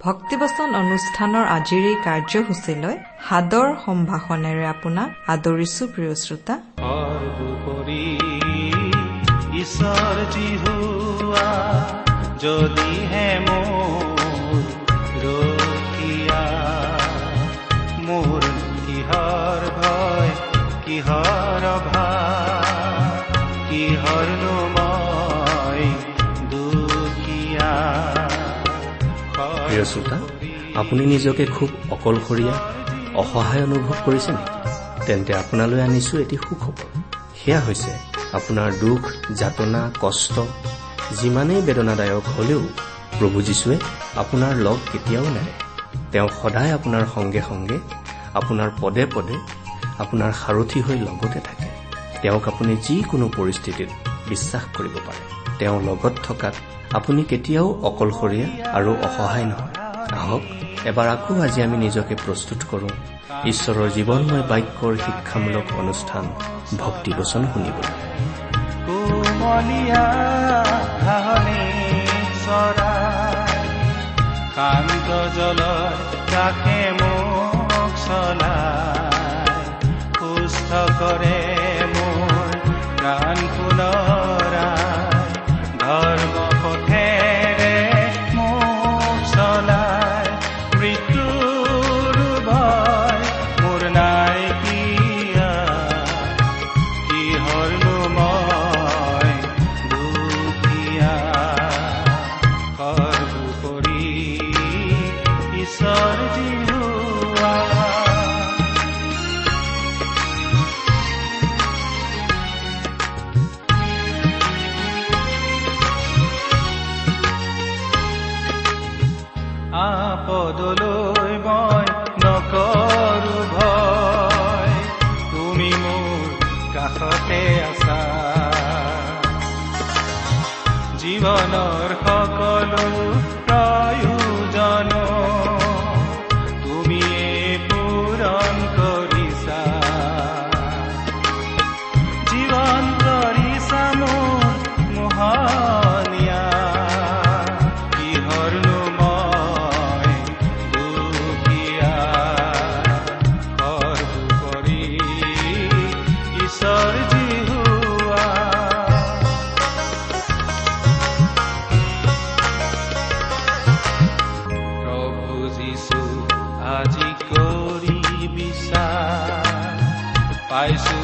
ভক্তিবচন অনুষ্ঠানৰ আজিৰ এই কাৰ্যসূচীলৈ সাদৰ সম্ভাষণেৰে আপোনাক আদৰিছো প্ৰিয় শ্ৰোতা। যদিহে ৰখিয়া আপুনি নিজকে খুব অকলশৰীয়া অসহায় অনুভৱ কৰিছে নেকি তেন্তে আপোনালৈ আনিছো এটি সুখবৰ। সেয়া হৈছে আপোনাৰ দুখ যাতনা কষ্ট যিমানেই বেদনাদায়ক হলেও প্ৰভু যীশুৱে আপোনাৰ লগ কেতিয়াও নেৰে তেওঁ সদায় আপোনাৰ সংগে সংগে আপোনাৰ পদে পদে আপোনাৰ সাৰথি হৈ লগতে থাকে। তেওঁক আপুনি যিকোনো পৰিস্থিতিত বিশ্বাস কৰিব পাৰে। তেওঁ লগত থকাত আপুনি কেতিয়াও অকলশৰীয়া আৰু অসহায় নহয়। আহক এবাৰ আকৌ আজি আমি নিজকে প্ৰস্তুত কৰোঁ। ঈশ্বৰৰ জীৱনময় বাক্যৰ শিক্ষামূলক অনুষ্ঠান শুনিবলৈ। মোৰ প্ৰাণ পুনৰা ধৰ্ম জীৱনৰ spices.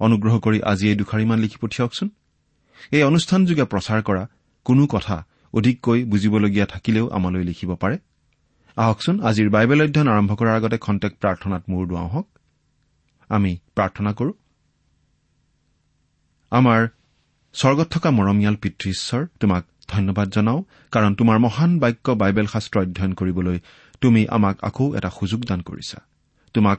অনুগ্ৰহ কৰি আজি এই দুখাৰিমান লিখি পঠিয়াওকচোন। এই অনুষ্ঠানযোগে প্ৰচাৰ কৰা কোনো কথা অধিককৈ বুজিবলগীয়া থাকিলেও আমালৈ লিখিব পাৰে। আহকচোন আজিৰ বাইবেল অধ্যয়ন আৰম্ভ কৰাৰ আগতে খন্তেক প্ৰাৰ্থনাত মূৰ দুৱাওঁ হওক। আমি প্ৰাৰ্থনা কৰো। আমাৰ স্বৰ্গত থকা মৰমীয়াল পিতৃ ঈশ্বৰ তোমাক ধন্যবাদ জনাওঁ কাৰণ তোমাৰ মহান বাক্য বাইবেল শাস্ত্ৰ অধ্যয়ন কৰিবলৈ তুমি আমাক আকৌ এটা সুযোগ দান কৰিছা। তোমাক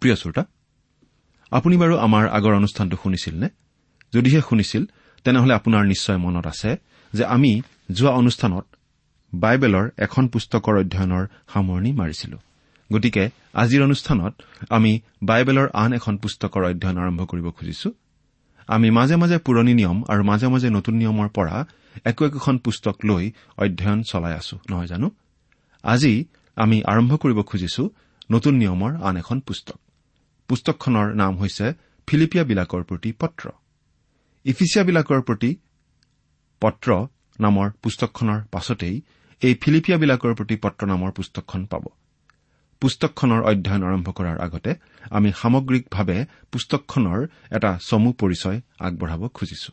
প্ৰিয় শ্ৰোতা আপুনি বাৰু আমাৰ আগৰ অনুষ্ঠানটো শুনিছিল নে যদিহে শুনিছিল তেনেহলে আপোনাৰ নিশ্চয় মনত আছে যে আমি যোৱা অনুষ্ঠানত বাইবেলৰ এখন পুস্তকৰ অধ্যয়নৰ সামৰণি মাৰিছিলো। গতিকে আজিৰ অনুষ্ঠানত আমি বাইবেলৰ আন এখন পুস্তকৰ অধ্যয়ন আৰম্ভ কৰিব খুজিছো। আমি মাজে মাজে পুৰণি নিয়ম আৰু মাজে মাজে নতুন নিয়মৰ পৰা একো একোখন পুস্তক লৈ অধ্যয়ন চলাই আছো। নহয় জানো? আজি আমি আৰম্ভ কৰিব খুজিছো নতুন নিয়মৰ আন এখন পুস্তক। পুস্তকখনৰ নাম হৈছে ফিলিপিয়াবিলাকৰ প্ৰতি পত্ৰ। ইফিচিয়াবিলাকৰ প্ৰতি পত্ৰ নামৰ পুস্তকখনৰ পাছতেই এই ফিলিপিয়াবিলাকৰ প্ৰতি পত্ৰ নামৰ পুস্তকখন পাব। পুস্তকখনৰ অধ্যয়ন আৰম্ভ কৰাৰ আগতে আমি সামগ্ৰিকভাৱে পুস্তকখনৰ এটা চমু পৰিচয় আগবঢ়াব খুজিছো।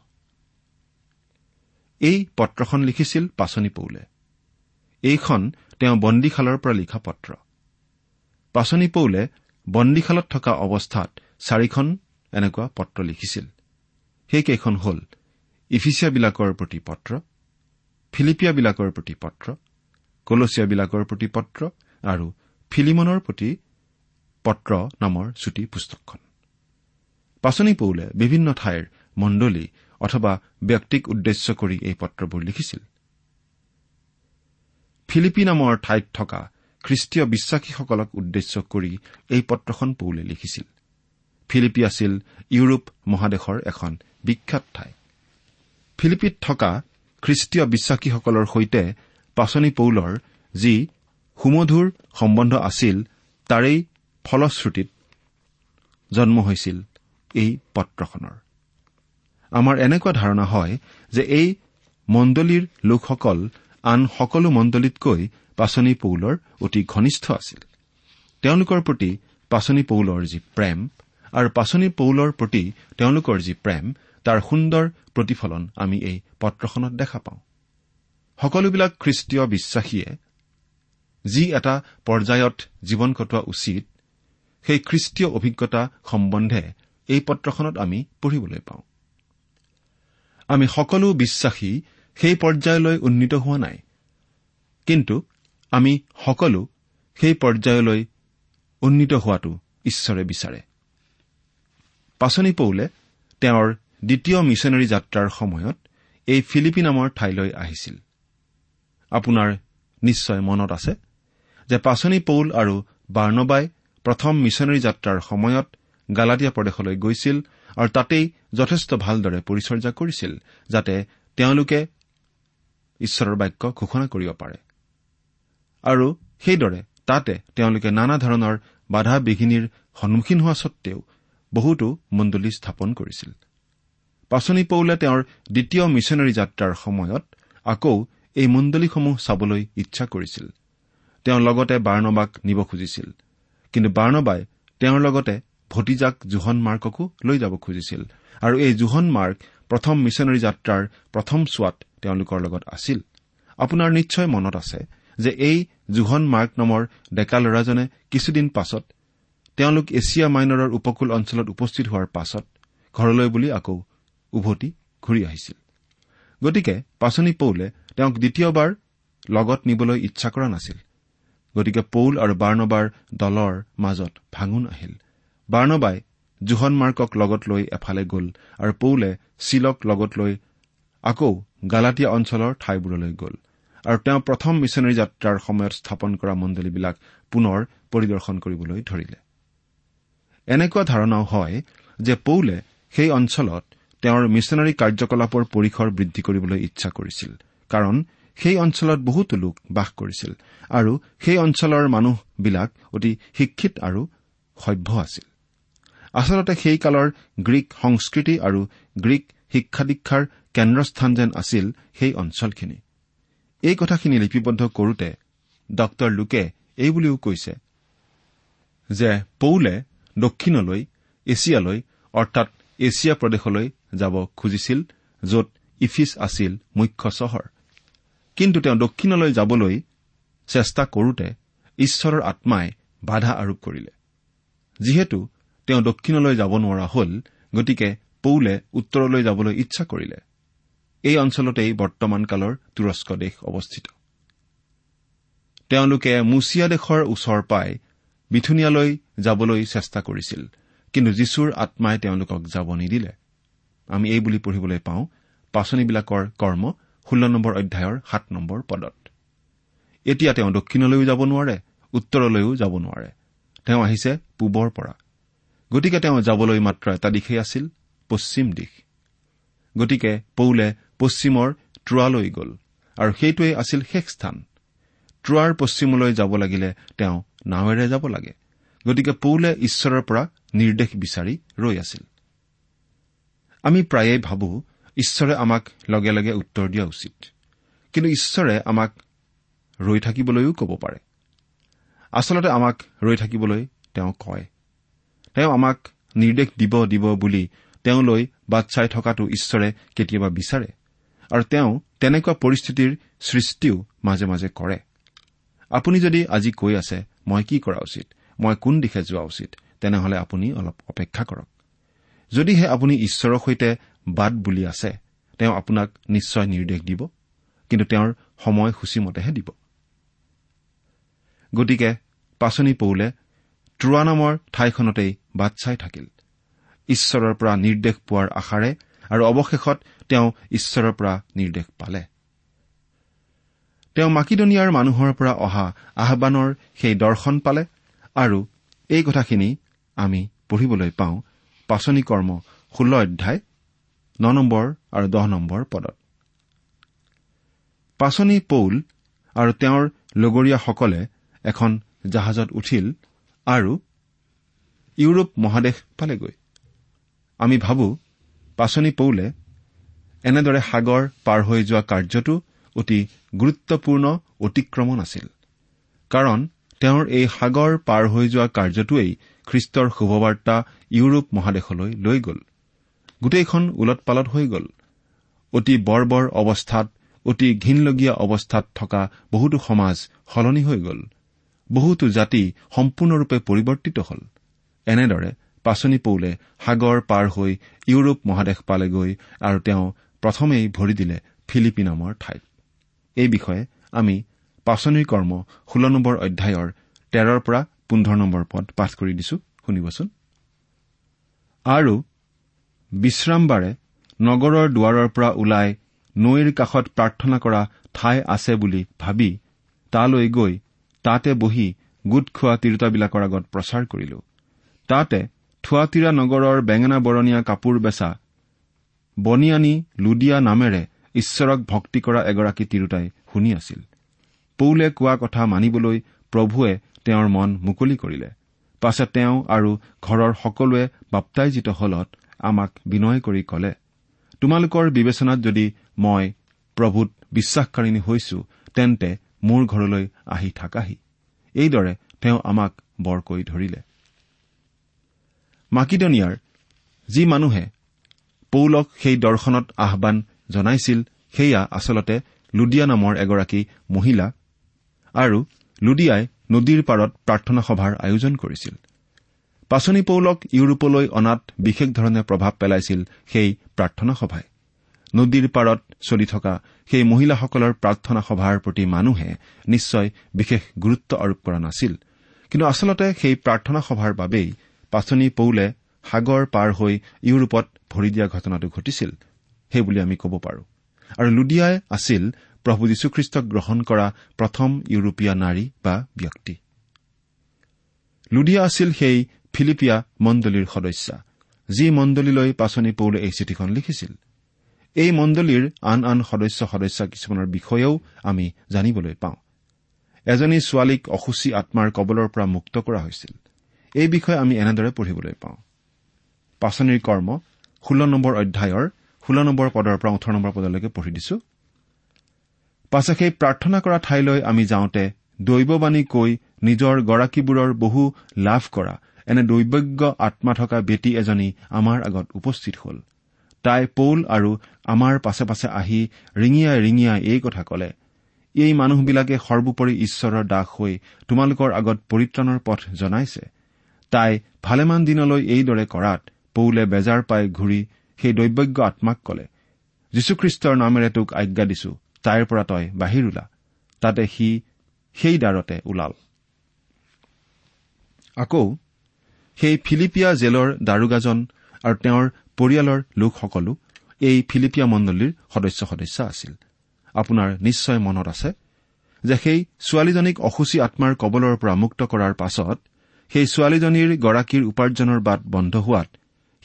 এই পত্ৰখন লিখিছিল পাচনি পৌলে। এইখন তেওঁ বন্দীশালৰ পৰা লিখা পত্ৰ। পাচনি পৌলে বন্দীশালত থকা অৱস্থাত চাৰিখন এনেকুৱা পত্ৰ লিখিছিল। সেইকেইখন হ'ল ইফিচিয়াবিলাকৰ প্ৰতি পত্ৰ ফিলিপিয়াবিলাকৰ প্ৰতি পত্ৰ কলচিয়াবিলাকৰ প্ৰতি পত্ৰ আৰু ফিলিমনৰ প্ৰতি পত্ৰ নামৰ চুটি পুস্তকখন। পাচনি পৌলে বিভিন্ন ঠাইৰ মণ্ডলী অথবা ব্যক্তিক উদ্দেশ্য কৰি এই পত্ৰবোৰ লিখিছিল। ফিলিপি নামৰ ঠাইত থকা খ্ৰীষ্টীয় বিশ্বাসীসকলক উদ্দেশ্য কৰি এই পত্ৰখন পৌলে লিখিছিল। ফিলিপি আছিল ইউৰোপ মহাদেশৰ এখন বিখ্যাত ঠাই। ফিলিপিত থকা খ্ৰীষ্টীয় বিশ্বাসীসকলৰ সৈতে পাচনি পৌলৰ যি সুমধুৰ সম্বন্ধ আছিল তাৰেই ফলশ্ৰুতিত জন্ম হৈছিল এই পত্ৰখনৰ। আমাৰ এনেকুৱা ধাৰণা হয় যে এই মণ্ডলীৰ লোকসকল আন সকলো মণ্ডলীতকৈ পাচনি পৌলৰ অতি ঘনিষ্ঠ আছিল। তেওঁলোকৰ প্ৰতি পাচনি পৌলৰ যি প্ৰেম আৰু পাচনি পৌলৰ প্ৰতি তেওঁলোকৰ যি প্ৰেম তাৰ সুন্দৰ প্ৰতিফলন আমি এই পত্ৰখনত দেখা পাওঁ। সকলোবিলাক খ্ৰীষ্টীয় বিশ্বাসীয়ে যি এটা পৰ্যায়ত জীৱন কটোৱা উচিত সেই খ্ৰীষ্টীয় অভিজ্ঞতা সম্বন্ধে এই পত্ৰখনত আমি পঢ়িবলৈ পাওঁ। আমি সকলো বিশ্বাসী সেই পৰ্যায়লৈ উন্নীত হোৱা নাই। কিন্তু আমি সকলো সেই পৰ্যায়লৈ উন্নীত হোৱাটো ঈশ্বৰে বিচাৰে। পাচনি পৌলে তেওঁৰ দ্বিতীয় মিছনেৰী যাত্ৰাৰ সময়ত এই ফিলিপি নামৰ ঠাইলৈ আহিছিল। আপোনাৰ নিশ্চয় মনত আছে যে পাচনি পৌল আৰু বাৰ্ণবাই প্ৰথম মিছনেৰী যাত্ৰাৰ সময়ত গালাটীয়া প্ৰদেশলৈ গৈছিল আৰু তাতেই যথেষ্ট ভালদৰে পৰিচৰ্যা কৰিছিল যাতে তেওঁলোকে ঈশ্বৰৰ বাক্য ঘোষণা কৰিব পাৰে। আৰু সেইদৰে তাতে তেওঁলোকে নানা ধৰণৰ বাধা বিঘিনিৰ সন্মুখীন হোৱা সত্বেও বহুতো মণ্ডলী স্থাপন কৰিছিল। পাচনি পৌলে তেওঁৰ দ্বিতীয় মিছনেৰী যাত্ৰাৰ সময়ত আকৌ এই মণ্ডলীসমূহ চাবলৈ ইচ্ছা কৰিছিল। তেওঁ লগতে বাৰ্ণবাক নিব খুজিছিল। কিন্তু বাৰ্ণবাই তেওঁৰ লগতে ভতিজাক জোহন মাৰ্ককো লৈ যাব খুজিছিল। আৰু এই জোহন মাৰ্ক প্ৰথম মিছনেৰী যাত্ৰাৰ প্ৰথম চোৱাত তেওঁলোকৰ লগত আছিল। আপোনাৰ নিশ্চয় মনত আছে যে এই জোহন মাৰ্ক নামৰ ডেকা ল'ৰাজনে কিছুদিন পাছত তেওঁলোক এছিয়া মাইনৰৰ উপকূল অঞ্চলত উপস্থিত হোৱাৰ পাছত ঘৰলৈ বুলি আকৌ উভতি ঘূৰি আহিছিল। গতিকে পাচনি পৌলে তেওঁক দ্বিতীয়বাৰ লগত নিবলৈ ইচ্ছা কৰা নাছিল। গতিকে পৌল আৰু বাৰ্ণবাৰ দলৰ মাজত ভাঙোন আহিল। বাৰ্ণবাই জোহন মাৰ্কক লগত লৈ এফালে গ'ল আৰু পৌলে চিলক লগত লৈ আকৌ গালাটীয়া অঞ্চলৰ ঠাইবোৰলৈ গ'ল। আৰু তেওঁ প্ৰথম মিছনেৰী যাত্ৰাৰ সময়ত স্থাপন কৰা মণ্ডলীবিলাক পুনৰ পৰিদৰ্শন কৰিবলৈ ধৰিলে। এনেকুৱা ধাৰণাও হয় যে পৌলে সেই অঞ্চলত তেওঁৰ মিছনেৰী কাৰ্যকলাপৰ পৰিসৰ বৃদ্ধি কৰিবলৈ ইচ্ছা কৰিছিল কাৰণ সেই অঞ্চলত বহুতো লোক বাস কৰিছিল আৰু সেই অঞ্চলৰ মানুহবিলাক অতি শিক্ষিত আৰু সভ্য আছিল। আচলতে সেই কালৰ গ্ৰীক সংস্কৃতি আৰু গ্ৰীক শিক্ষা দীক্ষাৰ কেন্দ্ৰস্থান যেন আছিল সেই অঞ্চলখিনি। এই কথাখিনি লিপিবদ্ধ কৰোতে ডঃ লোকে এই বুলিও কৈছে যে পৌলে দক্ষিণলৈ এছিয়ালৈ অৰ্থাৎ এছিয়া প্ৰদেশলৈ যাব খুজিছিল য'ত ইফিছ আছিল মুখ্য চহৰ। কিন্তু তেওঁ দক্ষিণলৈ যাবলৈ চেষ্টা কৰোতে ঈশ্বৰৰ আত্মাই বাধা আৰোপ কৰিলে। যিহেতু তেওঁ দক্ষিণলৈ যাব নোৱাৰা হল গতিকে পৌলে উত্তৰলৈ যাবলৈ ইচ্ছা কৰিলে। এই অঞ্চলতেই বৰ্তমান কালৰ তুৰস্ক দেশ অৱস্থিত। তেওঁলোকে মুছিয়া দেশৰ ওচৰ পাই বিথুনিয়ালৈ যাবলৈ চেষ্টা কৰিছিল কিন্তু যীশুৰ আত্মাই তেওঁলোকক যাব নিদিলে আমি এই বুলি পঢ়িবলৈ পাওঁ পাচনিবিলাকৰ কৰ্ম ষোল্ল নম্বৰ অধ্যায়ৰ সাত নম্বৰ পদত। এতিয়া তেওঁ দক্ষিণলৈও যাব নোৱাৰে উত্তৰলৈও যাব নোৱাৰে। তেওঁ আহিছে পূবৰ পৰা। গতিকে তেওঁ যাবলৈ মাত্ৰ এটা দিশেই আছিল পশ্চিম দিশ। গতিকে পৌলে পশ্চিমৰ ট্ৰোৱালৈ গ'ল আৰু সেইটোৱেই আছিল শেষ স্থান। ট্ৰোৱাৰ পশ্চিমলৈ যাব লাগিলে তেওঁ নাৱেৰে যাব লাগে। গতিকে পৌলে ঈশ্বৰৰ পৰা নিৰ্দেশ বিচাৰি ৰৈ আছিল। আমি প্ৰায়েই ভাবো ঈশ্বৰে আমাক লগে লগে উত্তৰ দিয়া উচিত। কিন্তু ঈশ্বৰে আমাক ৰৈ থাকিবলৈও ক'ব পাৰে। আচলতে আমাক ৰৈ থাকিবলৈ তেওঁ কয়। তেওঁ আমাক নিৰ্দেশ দিব দিব বুলি তেওঁলৈ বাট চাই থকাটো ঈশ্বৰে কেতিয়াবা বিচাৰে। আৰু তেওঁ তেনেকুৱা পৰিস্থিতিৰ সৃষ্টিও মাজে মাজে কৰে। আপুনি যদি আজি কৈ আছে মই কি কৰা উচিত? মই কোন দিশে যোৱা উচিত? তেনেহলে আপুনি অলপ অপেক্ষা কৰক। যদিহে আপুনি ঈশ্বৰৰ সৈতে বাট বুলি আছে তেওঁ আপোনাক নিশ্চয় নিৰ্দেশ দিব কিন্তু তেওঁৰ সময়সূচীমতেহে দিব। গতিকে পাচনি পৌলে ট্ৰোৱা নামৰ ঠাইখনতেই বাট চাই থাকিল। ঈশ্বৰৰ পৰা নিৰ্দেশ পোৱাৰ আশাৰে আৰু অৱশেষত তেওঁ ঈশ্বৰৰ পৰা নিৰ্দেশ পালে। তেওঁ মাকিদনিয়াৰ মানুহৰ পৰা অহা আহানৰ সেই দৰ্শন পালে আৰু এই কথাখিনি আমি পঢ়িবলৈ পাওঁ পাচনি কৰ্ম ষোল্ল অধ্যায় ন নম্বৰ আৰু দহ নম্বৰ পদত। পাচনি পৌল আৰু তেওঁৰ লগৰীয়াসকলে এখন জাহাজত উঠিল আৰু ইউৰোপ মহাদেশ পালেগৈ। আমি ভাবো পাচনি পৌলে এনেদৰে সাগৰ পাৰ হৈ যোৱা কাৰ্যটো অতি গুৰুত্বপূৰ্ণ অতিক্ৰমণ আছিল। কাৰণ তেওঁৰ এই সাগৰ পাৰ হৈ যোৱা কাৰ্যটোৱেই খ্ৰীষ্টৰ শুভবাৰ্তা ইউৰোপ মহাদেশলৈ লৈ গ'ল। গোটেইখন ওলট পালট হৈ গ'ল। অতি বৰ্বৰ অৱস্থাত অতি ঘীনলগীয়া অৱস্থাত থকা বহুতো সমাজ সলনি হৈ গ'ল। বহুতো জাতি সম্পূৰ্ণৰূপে পৰিৱৰ্তিত হ'ল। এনেদৰে পাচনি পৌলে সাগৰ পাৰ হৈ ইউৰোপ মহাদেশ পালেগৈ আৰু তেওঁ প্ৰথমেই ভৰি দিলে ফিলিপি নামৰ ঠাইত। এই বিষয়ে আমি পাচনিৰ কৰ্ম ষোল্ল নম্বৰ অধ্যায়ৰ তেৰৰ পৰা পোন্ধৰ নম্বৰ পদ পাঠ কৰি দিছো। শুনিবচোন। আৰু বিশ্ৰামবাৰে নগৰৰ দুৱাৰৰ পৰা ওলাই নৈৰ কাষত প্ৰাৰ্থনা কৰা ঠাই আছে বুলি ভাবি তালৈ গৈ তাতে বহি গোট খোৱা তিৰোতাবিলাকৰ আগত প্ৰচাৰ কৰিলো। তাতে থোৱাতিৰা নগৰৰ বেঙেনা বৰণীয়া কাপোৰ বেচা বনিয়ানী লুডিয়া নামেৰে ঈশ্বৰক ভক্তি কৰা এগৰাকী তিৰোতাই শুনি আছিল। পৌলে কোৱা কথা মানিবলৈ প্ৰভুৱে তেওঁৰ মন মুকলি কৰিলে। পাছে তেওঁ আৰু ঘৰৰ সকলোৱে বাপ্তাইজিত হলত আমাক বিনয় কৰি কলে তোমালোকৰ বিবেচনাত যদি মই প্ৰভূত বিশ্বাসকাৰিণী হৈছো তেন্তে মোৰ ঘৰলৈ আহি থাকাহি। এইদৰে তেওঁ আমাক বৰকৈ ধৰিলে। মাকিদনিয়াৰ যি মানুহে পৌলক সেই দৰ্শনত আহান জনাইছিল সেয়া আচলতে লুডিয়া নামৰ এগৰাকী মহিলা আৰু লুডিয়াই নদীৰ পাৰত প্ৰাৰ্থনা সভাৰ আয়োজন কৰিছিল। পাচনি পৌলক ইউৰোপলৈ অনাত বিশেষ ধৰণে প্ৰভাৱ পেলাইছিল সেই প্ৰাৰ্থনা সভাই। নদীৰ পাৰত চলি থকা সেই মহিলাসকলৰ প্ৰাৰ্থনা সভাৰ প্ৰতি মানুহে নিশ্চয় বিশেষ গুৰুত্ব আৰোপ কৰা নাছিল। কিন্তু আচলতে সেই প্ৰাৰ্থনা সভাৰ বাবেই পাচনি পৌলে সাগৰ পাৰ হৈ ইউৰোপত ভৰি দিয়া ঘটনাটো ঘটিছিল সেইবুলি আমি ক'ব পাৰো। আৰু লুডিয়াই আছিল প্ৰভু যীশুখ্ৰীষ্টক গ্ৰহণ কৰা প্ৰথম ইউৰোপীয় নাৰী বা ব্যক্তি। লুডিয়া আছিল সেই ফিলিপিয়া মণ্ডলীৰ সদস্যা যি মণ্ডলীলৈ পাচনি পৌলে এই চিঠিখন লিখিছিল। এই মণ্ডলীৰ আন আন সদস্য সদস্যা কিছুমানৰ বিষয়েও আমি জানিবলৈ পাওঁ। এজনী ছোৱালীক অসুচী আত্মাৰ কবলৰ পৰা মুক্ত কৰা হৈছিল। এই বিষয়ে আমি এনেদৰে পঢ়িবলৈ পাওঁ। পাচনিৰ কৰ্ম ষোল্ল নম্বৰ অধ্যায়ৰ ষোল্ল নম্বৰ পদৰ পৰা ওঠৰ নম্বৰ পদলৈকে পঢ়ি দিছো। পাছে সেই প্ৰাৰ্থনা কৰা ঠাইলৈ আমি যাওঁতে দৈৱবাণী কৈ নিজৰ গৰাকীবোৰৰ বহু লাভ কৰা এনে দৈৱজ্ঞ আত্মা থকা বেটী এজনী আমাৰ আগত উপস্থিত হ'ল। তাই পৌল আৰু আমাৰ পাছে পাছে আহি ৰিঙিয়াই ৰিঙিয়াই এই কথা কলে এই মানুহবিলাকে সৰ্বোপৰি ঈশ্বৰৰ দাস হৈ তোমালোকৰ আগত পৰিত্ৰাণৰ পথ জনাইছে। তাই ভালেমান দিনলৈ এইদৰে কৰাত পৌলে বেজাৰ পাই ঘূৰি সেই দৈৱজ্ঞ আত্মাক কলে যীশুখ্ৰীষ্টৰ নামেৰে তোক আজ্ঞা দিছো তাইৰ পৰা তই বাহিৰ ওলা তাতে সি সেই দ্বাৰতে ওলাল। আকৌ সেই ফিলিপিয়া জেলৰ দাৰোগাজন আৰু তেওঁৰ পৰিয়ালৰ লোকসকলো এই ফিলিপিয়া মণ্ডলীৰ সদস্য সদস্য আছিল। আপোনাৰ নিশ্চয় মনত আছে যে সেই ছোৱালীজনীক অসুচী আত্মাৰ কবলৰ পৰা মুক্ত কৰাৰ পাছত সেই ছোৱালীজনীৰ গৰাকীৰ উপাৰ্জনৰ বাট বন্ধ হোৱাত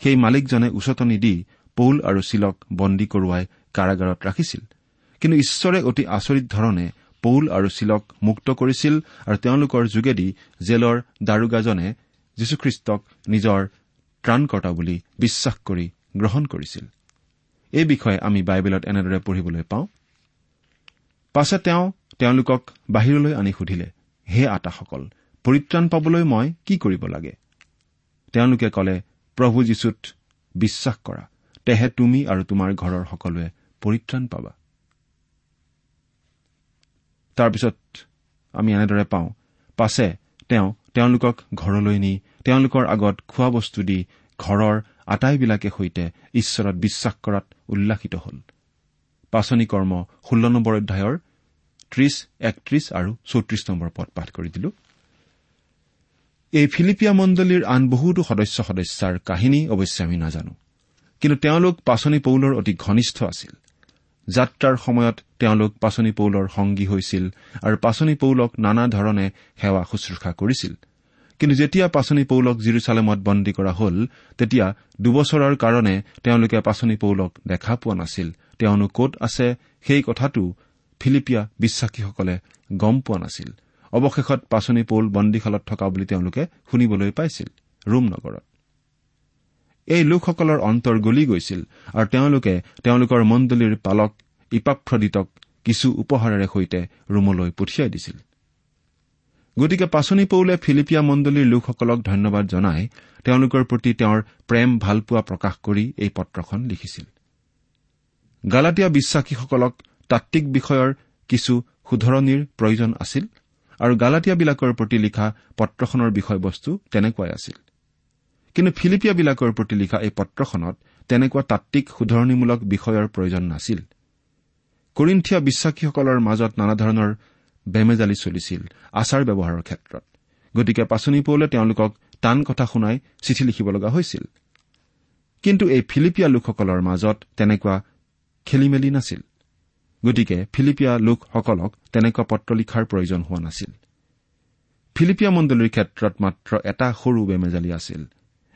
সেই মালিকজনে উচতনি দি পৌল আৰু চিলক বন্দী কৰোৱাই কাৰাগাৰত ৰাখিছিল। কিন্তু ঈশ্বৰে অতি আচৰিত ধৰণে পৌল আৰু চিলক মুক্ত কৰিছিল আৰু তেওঁলোকৰ যোগেদি জেলৰ দাৰোগাজনে যীশুখ্ৰীষ্টক নিজৰ ত্ৰাণকৰ্তা বুলি বিশ্বাস কৰি গ্ৰহণ কৰিছিল। এই বিষয়ে আমি বাইবেলত এনেদৰে পঢ়িবলৈ পাওঁ। পাছে তেওঁ তেওঁলোকক বাহিৰলৈ আনি সুধিলে হে আটাসকল পৰিত্ৰাণ পাবলৈ মই কি কৰিব লাগে? তেওঁলোকে কলে প্ৰভু যীশুত বিশ্বাস কৰা। তেহে তুমি আৰু তোমাৰ ঘৰৰ সকলোৱে পৰিত্ৰাণ পাবা। তাৰপিছত আমি এনেদৰে পাওঁ। পাছে তেওঁ তেওঁলোকক ঘৰলৈ নি তেওঁলোকৰ আগত খোৱা বস্তু দি ঘৰৰ আটাইবিলাকে সৈতে ঈশ্বৰত বিশ্বাস কৰাত উল্লাসিত হ'ল। পাচনি কৰ্ম ষোল্ল নম্বৰ অধ্যায়ৰ ত্ৰিশ একত্ৰিশ আৰু চৌত্ৰিশ নম্বৰ পদ পাঠ কৰি দিলো। এই ফিলিপিয়া মণ্ডলীৰ আন বহুতো সদস্য সদস্যাৰ কাহিনী অৱশ্যে আমি নাজানো। কিন্তু তেওঁলোক পাচনি পৌলৰ অতি ঘনিষ্ঠ আছিল। যাত্ৰাৰ সময়ত তেওঁলোক পাচনি পৌলৰ সংগী হৈছিল আৰু পাচনি পৌলক নানা ধৰণে সেৱা শুশ্ৰূষা কৰিছিল। কিন্তু যেতিয়া পাচনি পৌলক জিৰচালেমত বন্দী কৰা হল তেতিয়া দুবছৰৰ কাৰণে তেওঁলোকে পাচনি পৌলক দেখা পোৱা নাছিল। তেওঁনো কত আছে সেই কথাটো ফিলিপিয়া বিশ্বাসীসকলে গম পোৱা নাছিল। অৱশেষত পাচনি পৌল বন্দীশালত থকা বুলি তেওঁলোকে শুনিবলৈ পাইছিল ৰোম নগৰত। এই লোকসকলৰ অন্তৰ গলি গৈছিল আৰু তেওঁলোকে তেওঁলোকৰ মণ্ডলীৰ পালক ইপাফ্ৰদিতক কিছু উপহাৰেৰে সৈতে ৰোমলৈ পঠিয়াই দিছিল। গতিকে পাচনি পৌলে ফিলিপিয়া মণ্ডলীৰ লোকসকলক ধন্যবাদ জনাই তেওঁলোকৰ প্ৰতি তেওঁৰ প্ৰেম ভালপোৱা প্ৰকাশ কৰি এই পত্ৰখন লিখিছিল। গালাটীয়া বিশ্বাসীসকলক তাত্বিক বিষয়ৰ কিছু শুধৰণিৰ প্ৰয়োজন আছিল? আৰু গালাটীয়াবিলাকৰ প্ৰতি লিখা পত্ৰখনৰ বিষয়বস্তু তেনেকুৱাই আছিল। কিন্তু ফিলিপিয়াবিলাকৰ প্ৰতি লিখা এই পত্ৰখনত তেনেকুৱা তাত্বিক শুধৰণিমূলক বিষয়ৰ প্ৰয়োজন নাছিল। কৰিন্থিয়া বিশ্বাসীসকলৰ মাজত নানা ধৰণৰ বেমেজালি চলিছিল আচাৰ ব্যৱহাৰৰ ক্ষেত্ৰত। গতিকে পাচনি পৌলে তেওঁলোকক টান কথা শুনাই চিঠি লিখিব লগা হৈছিল। কিন্তু এই ফিলিপিয়া লোকসকলৰ মাজত তেনেকুৱা খেলি মেলি নাছিল। গতিকে ফিলিপিয়া লোকসকলক তেনেকুৱা পত্ৰ লিখাৰ প্ৰয়োজন হোৱা নাছিল। ফিলিপিয়া মণ্ডলীৰ ক্ষেত্ৰত মাত্ৰ এটা সৰু বেমেজালি আছিল।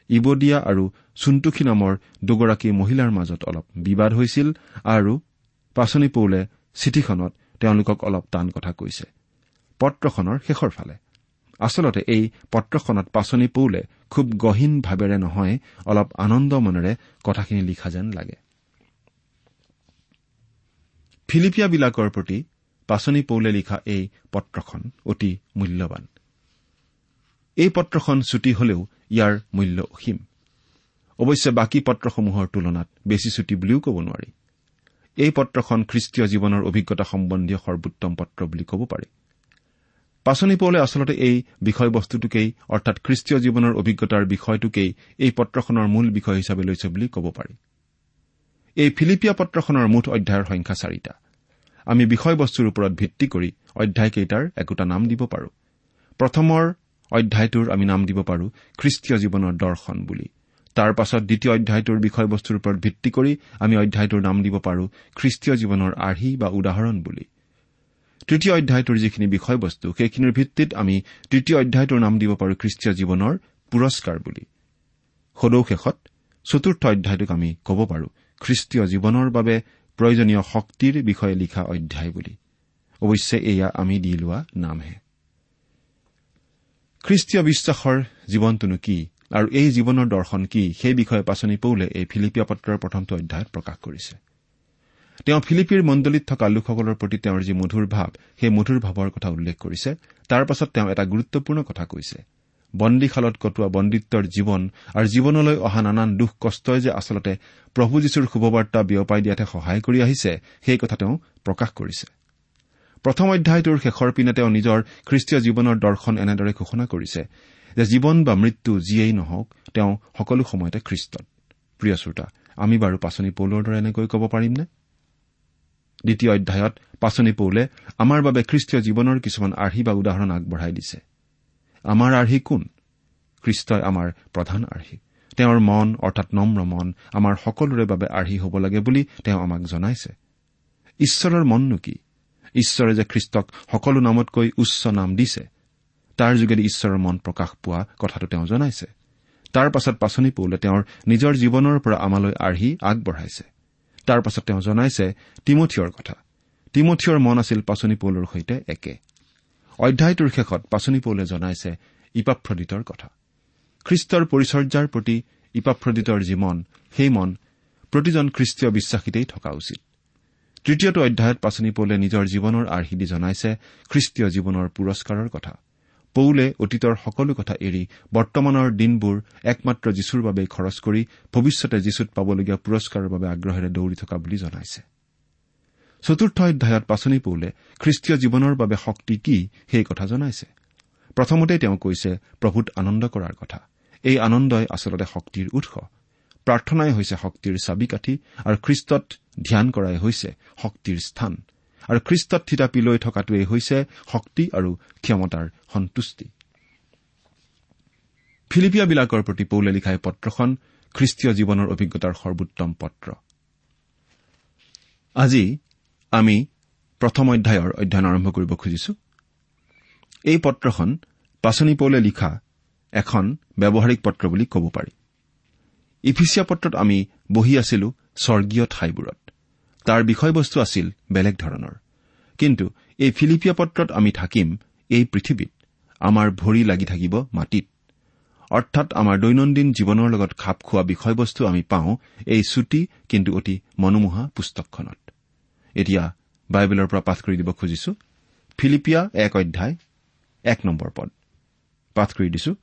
ইবদিয়া আৰু চুন্তুখী নামৰ দুগৰাকী মহিলাৰ মাজত অলপ বিবাদ হৈছিল আৰু পাচনি পৌলে চিঠিখনত তেওঁলোকক অলপ টান কথা কৈছে। পত্ৰখনৰ শেষৰ ফালে। আচলতে এই পত্ৰখনত পাচনি পৌলে খুব গহীন ভাৱেৰে নহয় অলপ আনন্দ মনেৰে কথাখিনি লিখা যেন লাগে। ফিলিপিয়াবিলাকৰ প্ৰতি পাচনি পৌলে লিখা এই পত্ৰখন অতি মূল্যৱান। এই পত্ৰখন ছুটি হলেও ইয়াৰ মূল্য অসীম। অৱশ্যে বাকী পত্ৰসমূহৰ তুলনাত বেছি ছুটি বুলিও ক'ব নোৱাৰি। এই পত্ৰখন খ্ৰীষ্টীয় জীৱনৰ অভিজ্ঞতা সম্বন্ধীয় সৰ্বোত্তম পত্ৰ বুলি ক'ব পাৰি। পাচনি পৌলে আচলতে এই বিষয়বস্তুটোকেই অৰ্থাৎ খ্ৰীষ্টীয় জীৱনৰ অভিজ্ঞতাৰ বিষয়টোকেই এই পত্ৰখনৰ মূল বিষয় হিচাপে লৈছে বুলি ক'ব পাৰি। এই ফিলিপিয়া পত্ৰখনৰ মুঠ অধ্যায়ৰ সংখ্যা চাৰিটা। আমি বিষয়বস্তুৰ ওপৰত ভিত্তি কৰি অধ্যায়কেইটাৰ একোটা নাম দিব পাৰো। প্ৰথমৰ অধ্যায়টোৰ আমি নাম দিব পাৰো খ্ৰীষ্টীয় জীৱনৰ দৰ্শন বুলি। তাৰ পাছত দ্বিতীয় অধ্যায়টোৰ বিষয়বস্তুৰ ওপৰত ভিত্তি কৰি আমি অধ্যায়টোৰ নাম দিব পাৰো খ্ৰীষ্টীয় জীৱনৰ আৰ্হি বা উদাহৰণ বুলি। তৃতীয় অধ্যায়টোৰ যিখিনি বিষয়বস্তু সেইখিনিৰ ভিত্তিত আমি তৃতীয় অধ্যায়টোৰ নাম দিব পাৰো খ্ৰীষ্টীয় জীৱনৰ পুৰস্কাৰ বুলি। সদৌ শেষত চতুৰ্থ অধ্যায়টোক আমি ক'ব পাৰো খ্ৰীষ্টীয় জীৱনৰ বাবে প্ৰয়োজনীয় শক্তিৰ বিষয়ে লিখা অধ্যায় বুলি। অৱশ্যে এয়া আমি দি লোৱা নামহে। খ্ৰীষ্টীয় বিশ্বাসৰ জীৱনটোনো কি আৰু এই জীৱনৰ দৰ্শন কি সেই বিষয়ে পাচনি পৌলে এই ফিলিপিয়া পত্ৰৰ প্ৰথমটো অধ্যায়ত প্ৰকাশ কৰিছে। তেওঁ ফিলিপিৰ মণ্ডলীত থকা লোকসকলৰ প্ৰতি তেওঁৰ যি মধুৰ ভাৱ সেই মধুৰ ভাৱৰ কথা উল্লেখ কৰিছে। তাৰ পাছত তেওঁ এটা গুৰুত্বপূৰ্ণ কথা কৈছে। বন্দীশালত কটোৱা বন্দীত্বৰ জীৱন আৰু জীৱনলৈ অহা নানান দুখ কষ্টই যে আচলতে প্ৰভু যীশুৰ শুভবাৰ্তা বিয়পাই দিয়াতে সহায় কৰি আহিছে সেই কথা তেওঁ প্ৰকাশ কৰিছে। প্ৰথম অধ্যায়টোৰ শেষৰ পিনে তেওঁ নিজৰ খ্ৰীষ্টীয় জীৱনৰ দৰ্শন এনেদৰে ঘোষণা কৰিছে যে জীৱন বা মৃত্যু যিয়েই নহওক তেওঁ সকলো সময়তে খ্ৰীষ্টত। প্ৰিয় শ্ৰোতা আমি বাৰু পাচনি পৌলৰ দৰে এনেকৈ ক'ব পাৰিমনে? দ্বিতীয় অধ্যায়ত পাচনি পৌলে আমাৰ বাবে খ্ৰীষ্টীয় জীৱনৰ কিছুমান আৰ্হি বা উদাহৰণ আগবঢ়াই দিছে। আমাৰ আৰ্হি কোন? খ্ৰীষ্টই আমাৰ প্ৰধান আৰ্হি। তেওঁৰ মন অৰ্থাৎ নম্ৰ মন আমাৰ সকলোৰে বাবে আৰ্হি হ'ব লাগে বুলি তেওঁ আমাক জনাইছে। ঈশ্বৰৰ মননো কি? ঈশ্বৰে যে খ্ৰীষ্টক সকলো নামতকৈ উচ্চ নাম দিছে তাৰ যোগেদি ঈশ্বৰৰ মন প্ৰকাশ পোৱা কথাটো তেওঁ জনাইছে। তাৰ পাছত পাচনি পৌলে তেওঁৰ নিজৰ জীৱনৰ পৰা আমালৈ আৰ্হি আগবঢ়াইছে। তাৰ পাছত তেওঁ জনাইছে তিমঠিয়ৰ কথা। তিমঠিয়ৰ মন আছিল পাচনি পৌলৰ সৈতে একে। অধ্যায়টোৰ শেষত পাচনি পৌলে জনাইছে ইপাফ্ৰদিতৰ কথা। খ্ৰীষ্টৰ পৰিচৰ্যাৰ প্ৰতি ইপাফ্ৰদিতৰ যি মন সেই মন প্ৰতিজন খ্ৰীষ্টীয় বিশ্বাসীতেই থকা উচিত। তৃতীয়টো অধ্যায়ত পাচনি পৌলে নিজৰ জীৱনৰ আৰ্হিদি জনাইছে খ্ৰীষ্টীয় জীৱনৰ পুৰস্কাৰৰ কথা। পৌলে অতীতৰ সকলো কথা এৰি বৰ্তমানৰ দিনবোৰ একমাত্ৰ যীশুৰ বাবেই খৰচ কৰি ভৱিষ্যতে যীশুত পাবলগীয়া পুৰস্কাৰৰ বাবে আগ্ৰহেৰে দৌৰি থকা বুলি জনাইছে। চতুৰ্থ অধ্যায়ত পাচনি পৌলে খ্ৰীষ্টীয় জীৱনৰ বাবে শক্তি কি সেই কথা জনাইছে। প্ৰথমতে তেওঁ কৈছে প্ৰভূত আনন্দ কৰাৰ কথা। এই আনন্দই আচলতে শক্তিৰ উৎস। প্ৰাৰ্থনাই হৈছে শক্তিৰ চাবিকাঠি আৰু খ্ৰীষ্টত ধ্যান কৰাই হৈছে শক্তিৰ স্থান। আৰু খ্ৰীষ্টত থিতাপি লৈ থকাটোৱেই হৈছে শক্তি আৰু ক্ষমতাৰ সন্তুষ্টি। ফিলিপিয়াবিলাকৰ প্ৰতি পৌলে লিখা এই পত্ৰখন খ্ৰীষ্টীয় জীৱনৰ অভিজ্ঞতাৰ সৰ্বোত্তম পত্ৰ। আজি আমি প্ৰথম অধ্যায়ৰ অধ্যয়ন আৰম্ভ কৰিব খুজিছো। এই পত্ৰখন পাচনি পৌলে লিখা এখন ব্যৱহাৰিক পত্ৰ বুলি ক'ব পাৰি। ইফিচিয়া পত্ৰত আমি বহি আছিলো স্বৰ্গীয় ঠাইবোৰত। তাৰ বিষয়বস্তু আছিল বেলেগ ধৰণৰ। কিন্তু এই ফিলিপিয়া পত্ৰত আমি থাকিম এই পৃথিৱীত। আমাৰ ভৰি লাগি থাকিব মাটিত। অৰ্থাৎ আমাৰ দৈনন্দিন জীৱনৰ লগত খাপ খোৱা বিষয়বস্তু আমি পাওঁ এই চুটি কিন্তু অতি মনোমোহা পুস্তকখনত। এতিয়া বাইবেলৰ পৰা পাঠ কৰি দিব খুজিছো। ফিলিপিয়া এক অধ্যায় এক নম্বৰ পদ। পাঠ কৰি দিছো।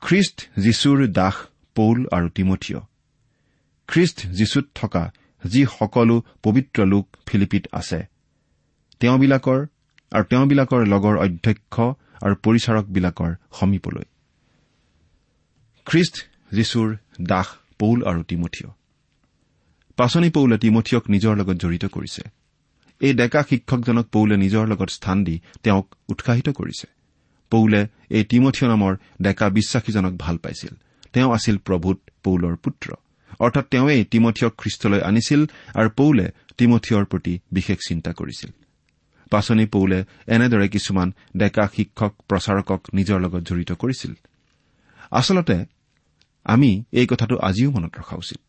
খ্ৰীষ্ট যীশুৰ দাস পৌল আৰু তিমঠিয় খ্ৰীষ্ট যীশুত থকা যি সকলো পবিত্ৰ লোক ফিলিপিত আছে তেওঁবিলাকৰ আৰু তেওঁবিলাকৰ লগৰ অধ্যক্ষ আৰু পৰিচাৰকবিলাকৰ সমীপলৈ। খ্ৰীষ্ট যীশুৰ দাস পৌল আৰু তিমঠিয় পাচনি পৌলে তিমঠিয়ক নিজৰ লগত জড়িত কৰিছে। এই ডেকা শিক্ষকজনক পৌলে নিজৰ লগত স্থান দি তেওঁক উৎসাহিত কৰিছে। পৌলে এই তিমঠিয় নামৰ ডেকা বিশ্বাসীজনক ভাল পাইছিল। তেওঁ আছিল প্ৰভূত পৌলৰ পুত্ৰ। অৰ্থাৎ তেওঁৱেই তিমঠিয়ক খ্ৰীষ্টলৈ আনিছিল আৰু পৌলে তিমঠিয়ৰ প্ৰতি বিশেষ চিন্তা কৰিছিল। পাচনি পৌলে এনেদৰে কিছুমান ডেকা শিক্ষক প্ৰচাৰকক নিজৰ লগত জড়িত কৰিছিল। আচলতে আমি এই কথাটো আজিও মনত ৰখা উচিত।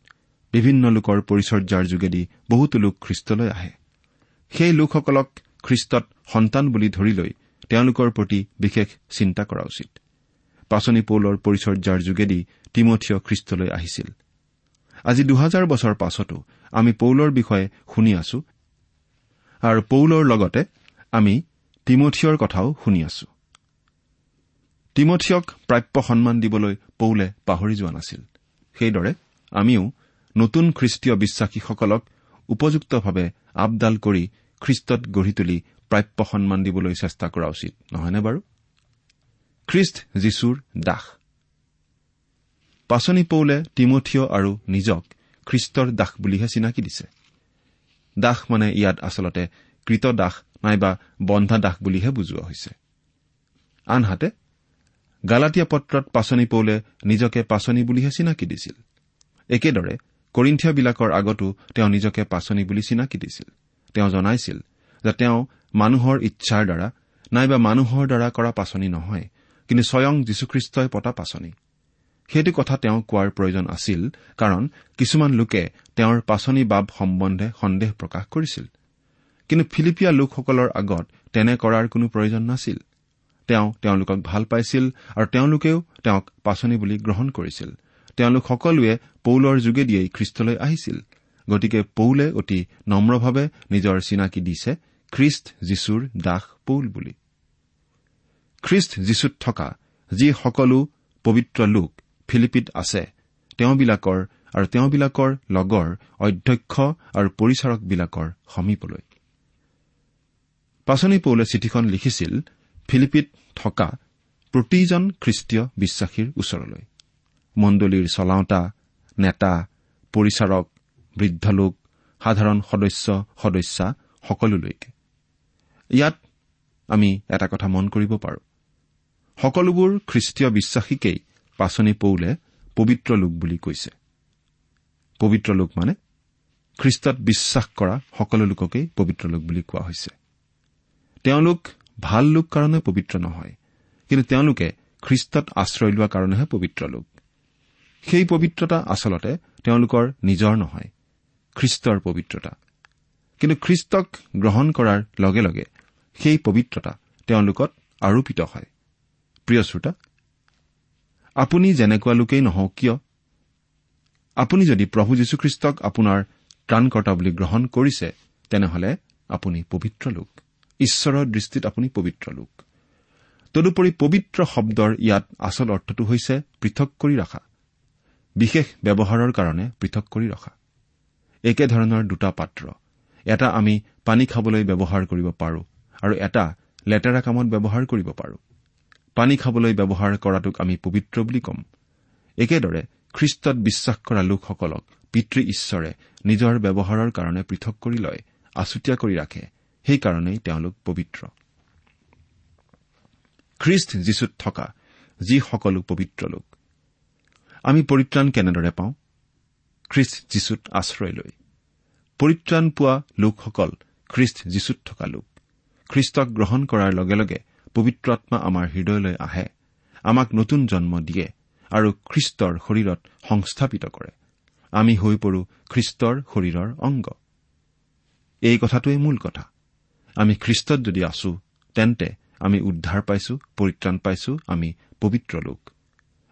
বিভিন্ন লোকৰ পৰিচৰ্যাৰ যোগেদি বহুতো লোক খ্ৰীষ্টলৈ আহে। সেই লোকসকলক খ্ৰীষ্টত সন্তান বুলি ধৰি লৈ তেওঁলোকৰ প্ৰতি বিশেষ চিন্তা কৰা উচিত। পাচনি পৌলৰ পৰিচৰ্যাৰ যোগেদি তিমঠিয় খ্ৰীষ্টলৈ আহিছিল। আজি দুহাজাৰ বছৰ পাছতো আমি পৌলৰ বিষয়ে শুনি আছো আৰু পৌলৰ লগতে আমি তিমঠিয়ৰ কথাও শুনি আছো। তিমঠিয়ক প্ৰাপ্য সন্মান দিবলৈ পৌলে পাহৰি যোৱা নাছিল। সেইদৰে আমিও নতুন খ্ৰীষ্টীয় বিশ্বাসীসকলক উপযুক্তভাৱে আপডাল কৰি খ্ৰীষ্টত গঢ়ি তুলি প্ৰাপ্য সন্মান দিবলৈ চেষ্টা কৰা উচিত নহয়নে বাৰু? খ্ৰীষ্ট যীশুৰ দাস। পাচনি পৌলে তিমঠিয় আৰু নিজক খ্ৰীষ্টৰ দাস বুলিহে চিনাকি দিছে। দাস মানে ইয়াত আচলতে কৃত দাস নাইবা বন্ধা দাস বুলিহে বুজোৱা হৈছে। আনহাতে গালাটীয়া পত্ৰত পাচনি পৌলে নিজকে পাচনি বুলিহে চিনাকি দিছিল। একেদৰে কৰিন্ঠিয়াবিলাকৰ আগতো তেওঁ নিজকে পাচনি বুলি চিনাকি দিছিল। তেওঁ জনাইছিল যে তেওঁ মানুহৰ ইচ্ছাৰ দ্বাৰা নাইবা মানুহৰ দ্বাৰা কৰা পাচনি নহয় কিন্তু স্বয়ং যীশুখ্ৰীষ্টই পতা পাচনি। সেইটো কথা তেওঁ কোৱাৰ প্ৰয়োজন আছিল কাৰণ কিছুমান লোকে তেওঁৰ পাচনি বাব সম্বন্ধে সন্দেহ প্ৰকাশ কৰিছিল। কিন্তু ফিলিপিয়া লোকসকলৰ আগত তেনে কৰাৰ কোনো প্ৰয়োজন নাছিল। তেওঁ তেওঁলোকক ভাল পাইছিল আৰু তেওঁলোকেও তেওঁক পাচনি বুলি গ্ৰহণ কৰিছিল। তেওঁলোক সকলোৱে পৌলৰ যোগেদিয়েই খ্ৰীষ্টলৈ আহিছিল। গতিকে পৌলে অতি নম্ৰভাৱে নিজৰ চিনাকি দিছে খ্ৰীষ্ট যীশুৰ দাস পৌল বুলি। খ্ৰীষ্ট যীশুত থকা যি সকলো পবিত্ৰ লোক ফিলিপিত আছে তেওঁবিলাকৰ আৰু তেওঁবিলাকৰ লগৰ অধ্যক্ষ আৰু পৰিচাৰকবিলাকৰ সমীপলৈ। পাচনি পৌলে চিঠিখন লিখিছিল ফিলিপিত থকা প্ৰতিজন খ্ৰীষ্টীয় বিশ্বাসীৰ ওচৰলৈ। মণ্ডলীৰ চলাওঁতা নেতা পৰিচাৰক বৃদ্ধ লোক সাধাৰণ সদস্য সদস্যা সকলোলৈকে। ইয়াত আমি এটা কথা মন কৰিব পাৰোঁ। সকলোবোৰ খ্ৰীষ্টীয় বিশ্বাসীকেই পাচনি পৌলে পবিত্ৰ লোক বুলি কৈছে। পবিত্ৰ লোক মানে খ্ৰীষ্টত বিশ্বাস কৰা সকলো লোককেই পবিত্ৰ লোক বুলি কোৱা হৈছে। তেওঁলোক ভাল লোক কাৰণে পবিত্ৰ নহয় কিন্তু তেওঁলোকে খ্ৰীষ্টত আশ্ৰয় লোৱা কাৰণেহে পবিত্ৰ লোক। সেই পবিত্ৰতা আচলতে তেওঁলোকৰ নিজৰ নহয় খ্ৰীষ্টৰ পবিত্ৰতা। কিন্তু খ্ৰীষ্টক গ্ৰহণ কৰাৰ লগে লগে সেই পবিত্ৰতা তেওঁলোকত আৰোপিত হয়। প্ৰিয় শ্ৰোতা আপুনি যেনেকুৱা লোকেই নহওক কিয়? আপুনি যদি প্ৰভু যীশুখ্ৰীষ্টক আপোনাৰ ত্ৰাণকৰ্তা বুলি গ্ৰহণ কৰিছে তেনেহলে আপুনি পবিত্ৰ লোক। ঈশ্বৰৰ দৃষ্টিত আপুনি পবিত্ৰ লোক। তদুপৰি পবিত্ৰ শব্দৰ ইয়াত আচল অৰ্থটো হৈছে পৃথক কৰি ৰখা। বিশেষ ব্যৱহাৰৰ কাৰণে পৃথক কৰি ৰখা। একেধৰণৰ দুটা পাত্ৰ। এটা আমি পানী খাবলৈ ব্যৱহাৰ কৰিব পাৰোঁ আৰু এটা লেতেৰা কামত ব্যৱহাৰ কৰিব পাৰোঁ। পানী খাবলৈ ব্যৱহাৰ কৰাটোক আমি পবিত্ৰ বুলি ক'ম। একেদৰে খ্ৰীষ্টত বিশ্বাস কৰা লোকসকলক পিতৃ ঈশ্বৰে নিজৰ ব্যৱহাৰৰ কাৰণে পৃথক কৰি লয় আছুতীয়া কৰি ৰাখে সেইকাৰণেই তেওঁলোক পবিত্ৰ। খ্ৰীষ্ট যীশুত থকা যিসকলো পবিত্ৰ লোক আমি পৰিত্ৰাণ কেনেদৰে পাওঁ? খ্ৰীষ্ট যীশুত আশ্ৰয় লৈ। পৰিত্ৰাণ পোৱা লোকসকল খ্ৰীষ্ট যীশুত থকা লোক। খ্ৰীষ্টক গ্ৰহণ কৰাৰ লগে লগে পবিত্ৰ আত্মা আমাৰ হৃদয়লৈ আহে আমাক নতুন জন্ম দিয়ে আৰু খ্ৰীষ্টৰ শৰীৰত সংস্থাপিত কৰে। আমি হৈ পৰো খ্ৰীষ্টৰ শৰীৰৰ অংগ। এই কথাটোৱেই মূল কথা। আমি খ্ৰীষ্টত যদি আছো তেন্তে আমি উদ্ধাৰ পাইছো পৰিত্ৰাণ পাইছো আমি পবিত্ৰ লোক।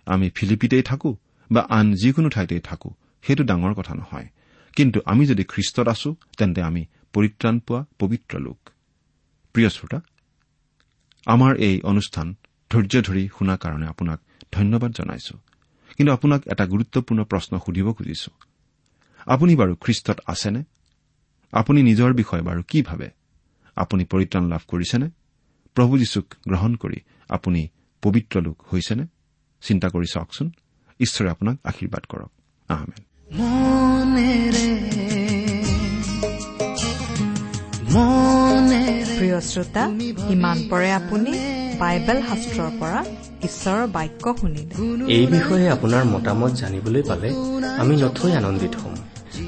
আমি ফিলিপিতেই থাকো বা আন যিকোনো ঠাইতেই থাকো সেইটো ডাঙৰ কথা নহয়। কিন্তু আমি যদি খ্ৰীষ্টত আছো তেন্তে আমি পৰিত্ৰাণ পোৱা পবিত্ৰ লোক। প্ৰিয় শ্ৰোতা আমাৰ এই অনুষ্ঠান ধৈৰ্য ধৰি শুনাৰ কাৰণে আপোনাক ধন্যবাদ জনাইছো। কিন্তু আপোনাক এটা গুৰুত্বপূৰ্ণ প্ৰশ্ন সুধিব খুজিছো। আপুনি বাৰু খ্ৰীষ্টত আছেনে? আপুনি নিজৰ বিষয়ে বাৰু কি ভাবে? আপুনি পৰিত্ৰাণ লাভ কৰিছেনে? প্ৰভু যীশুক গ্ৰহণ কৰি আপুনি পবিত্ৰ লোক হৈছেনে? চিন্তা কৰি চাওকচোন। ঈশ্বৰে আপোনাক আশীৰ্বাদ কৰক। আহমেদ প্ৰিয় শ্ৰোতা ইমান পৰে আপুনি বাইবেল শাস্ত্ৰৰ পৰা ঈশ্বৰৰ বাক্য শুনিলে। এই বিষয়ে আপোনাৰ মতামত জানিবলৈ পালে আমি নথৈ আনন্দিত হ'ম।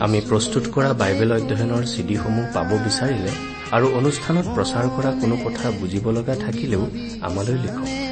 আমি প্ৰস্তুত কৰা বাইবেল অধ্যয়নৰ চিডিসমূহ পাব বিচাৰিলে আৰু অনুষ্ঠানত প্ৰচাৰ কৰা কোনো কথা বুজিব লগা থাকিলেও আমালৈ লিখক।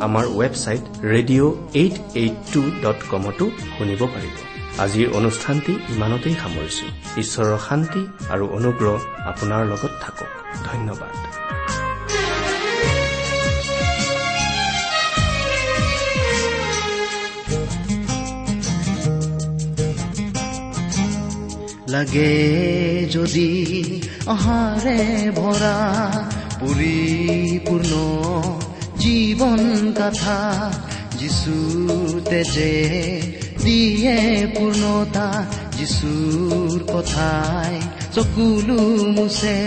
আমাৰ website radio' eight eight two dot কমতো শুনিব পাৰিব। আজিৰ অনুষ্ঠানটি ইমানতেই সামৰিছো। ঈশ্বৰৰ শান্তি আৰু অনুগ্ৰহ আপোনাৰ লগত থাকক। ধন্যবাদ। লাগে যদি অহাৰে ভৰা পৰিপূৰ্ণ জীৱন কথা যিচুতে যে দিয়ে পূৰ্ণতা যিচুৰ কথাই চকুলো মুছে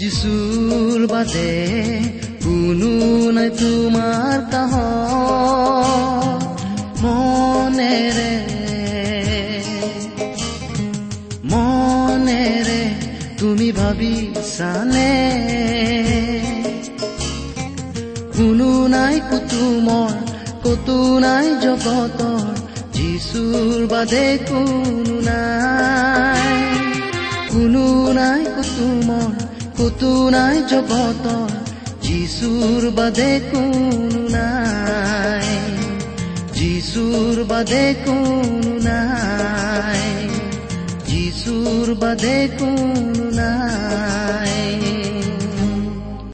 যিচুৰ বাদে কোনো নাই তোমাৰ কাহ মনেৰে মনেৰে তুমি ভাবিছানে কোনো নাই কুতুমৰ কতো নাই জগতৰ যিচুৰ বাদে কোনো নাই। কোনো নাই কুতুমৰ কতো নাই জগতৰ যিচুৰ বাদে কোনো নাই। যিচুৰ বাদে কোনো নাই। যিচুৰ বাদে কোনো নাই।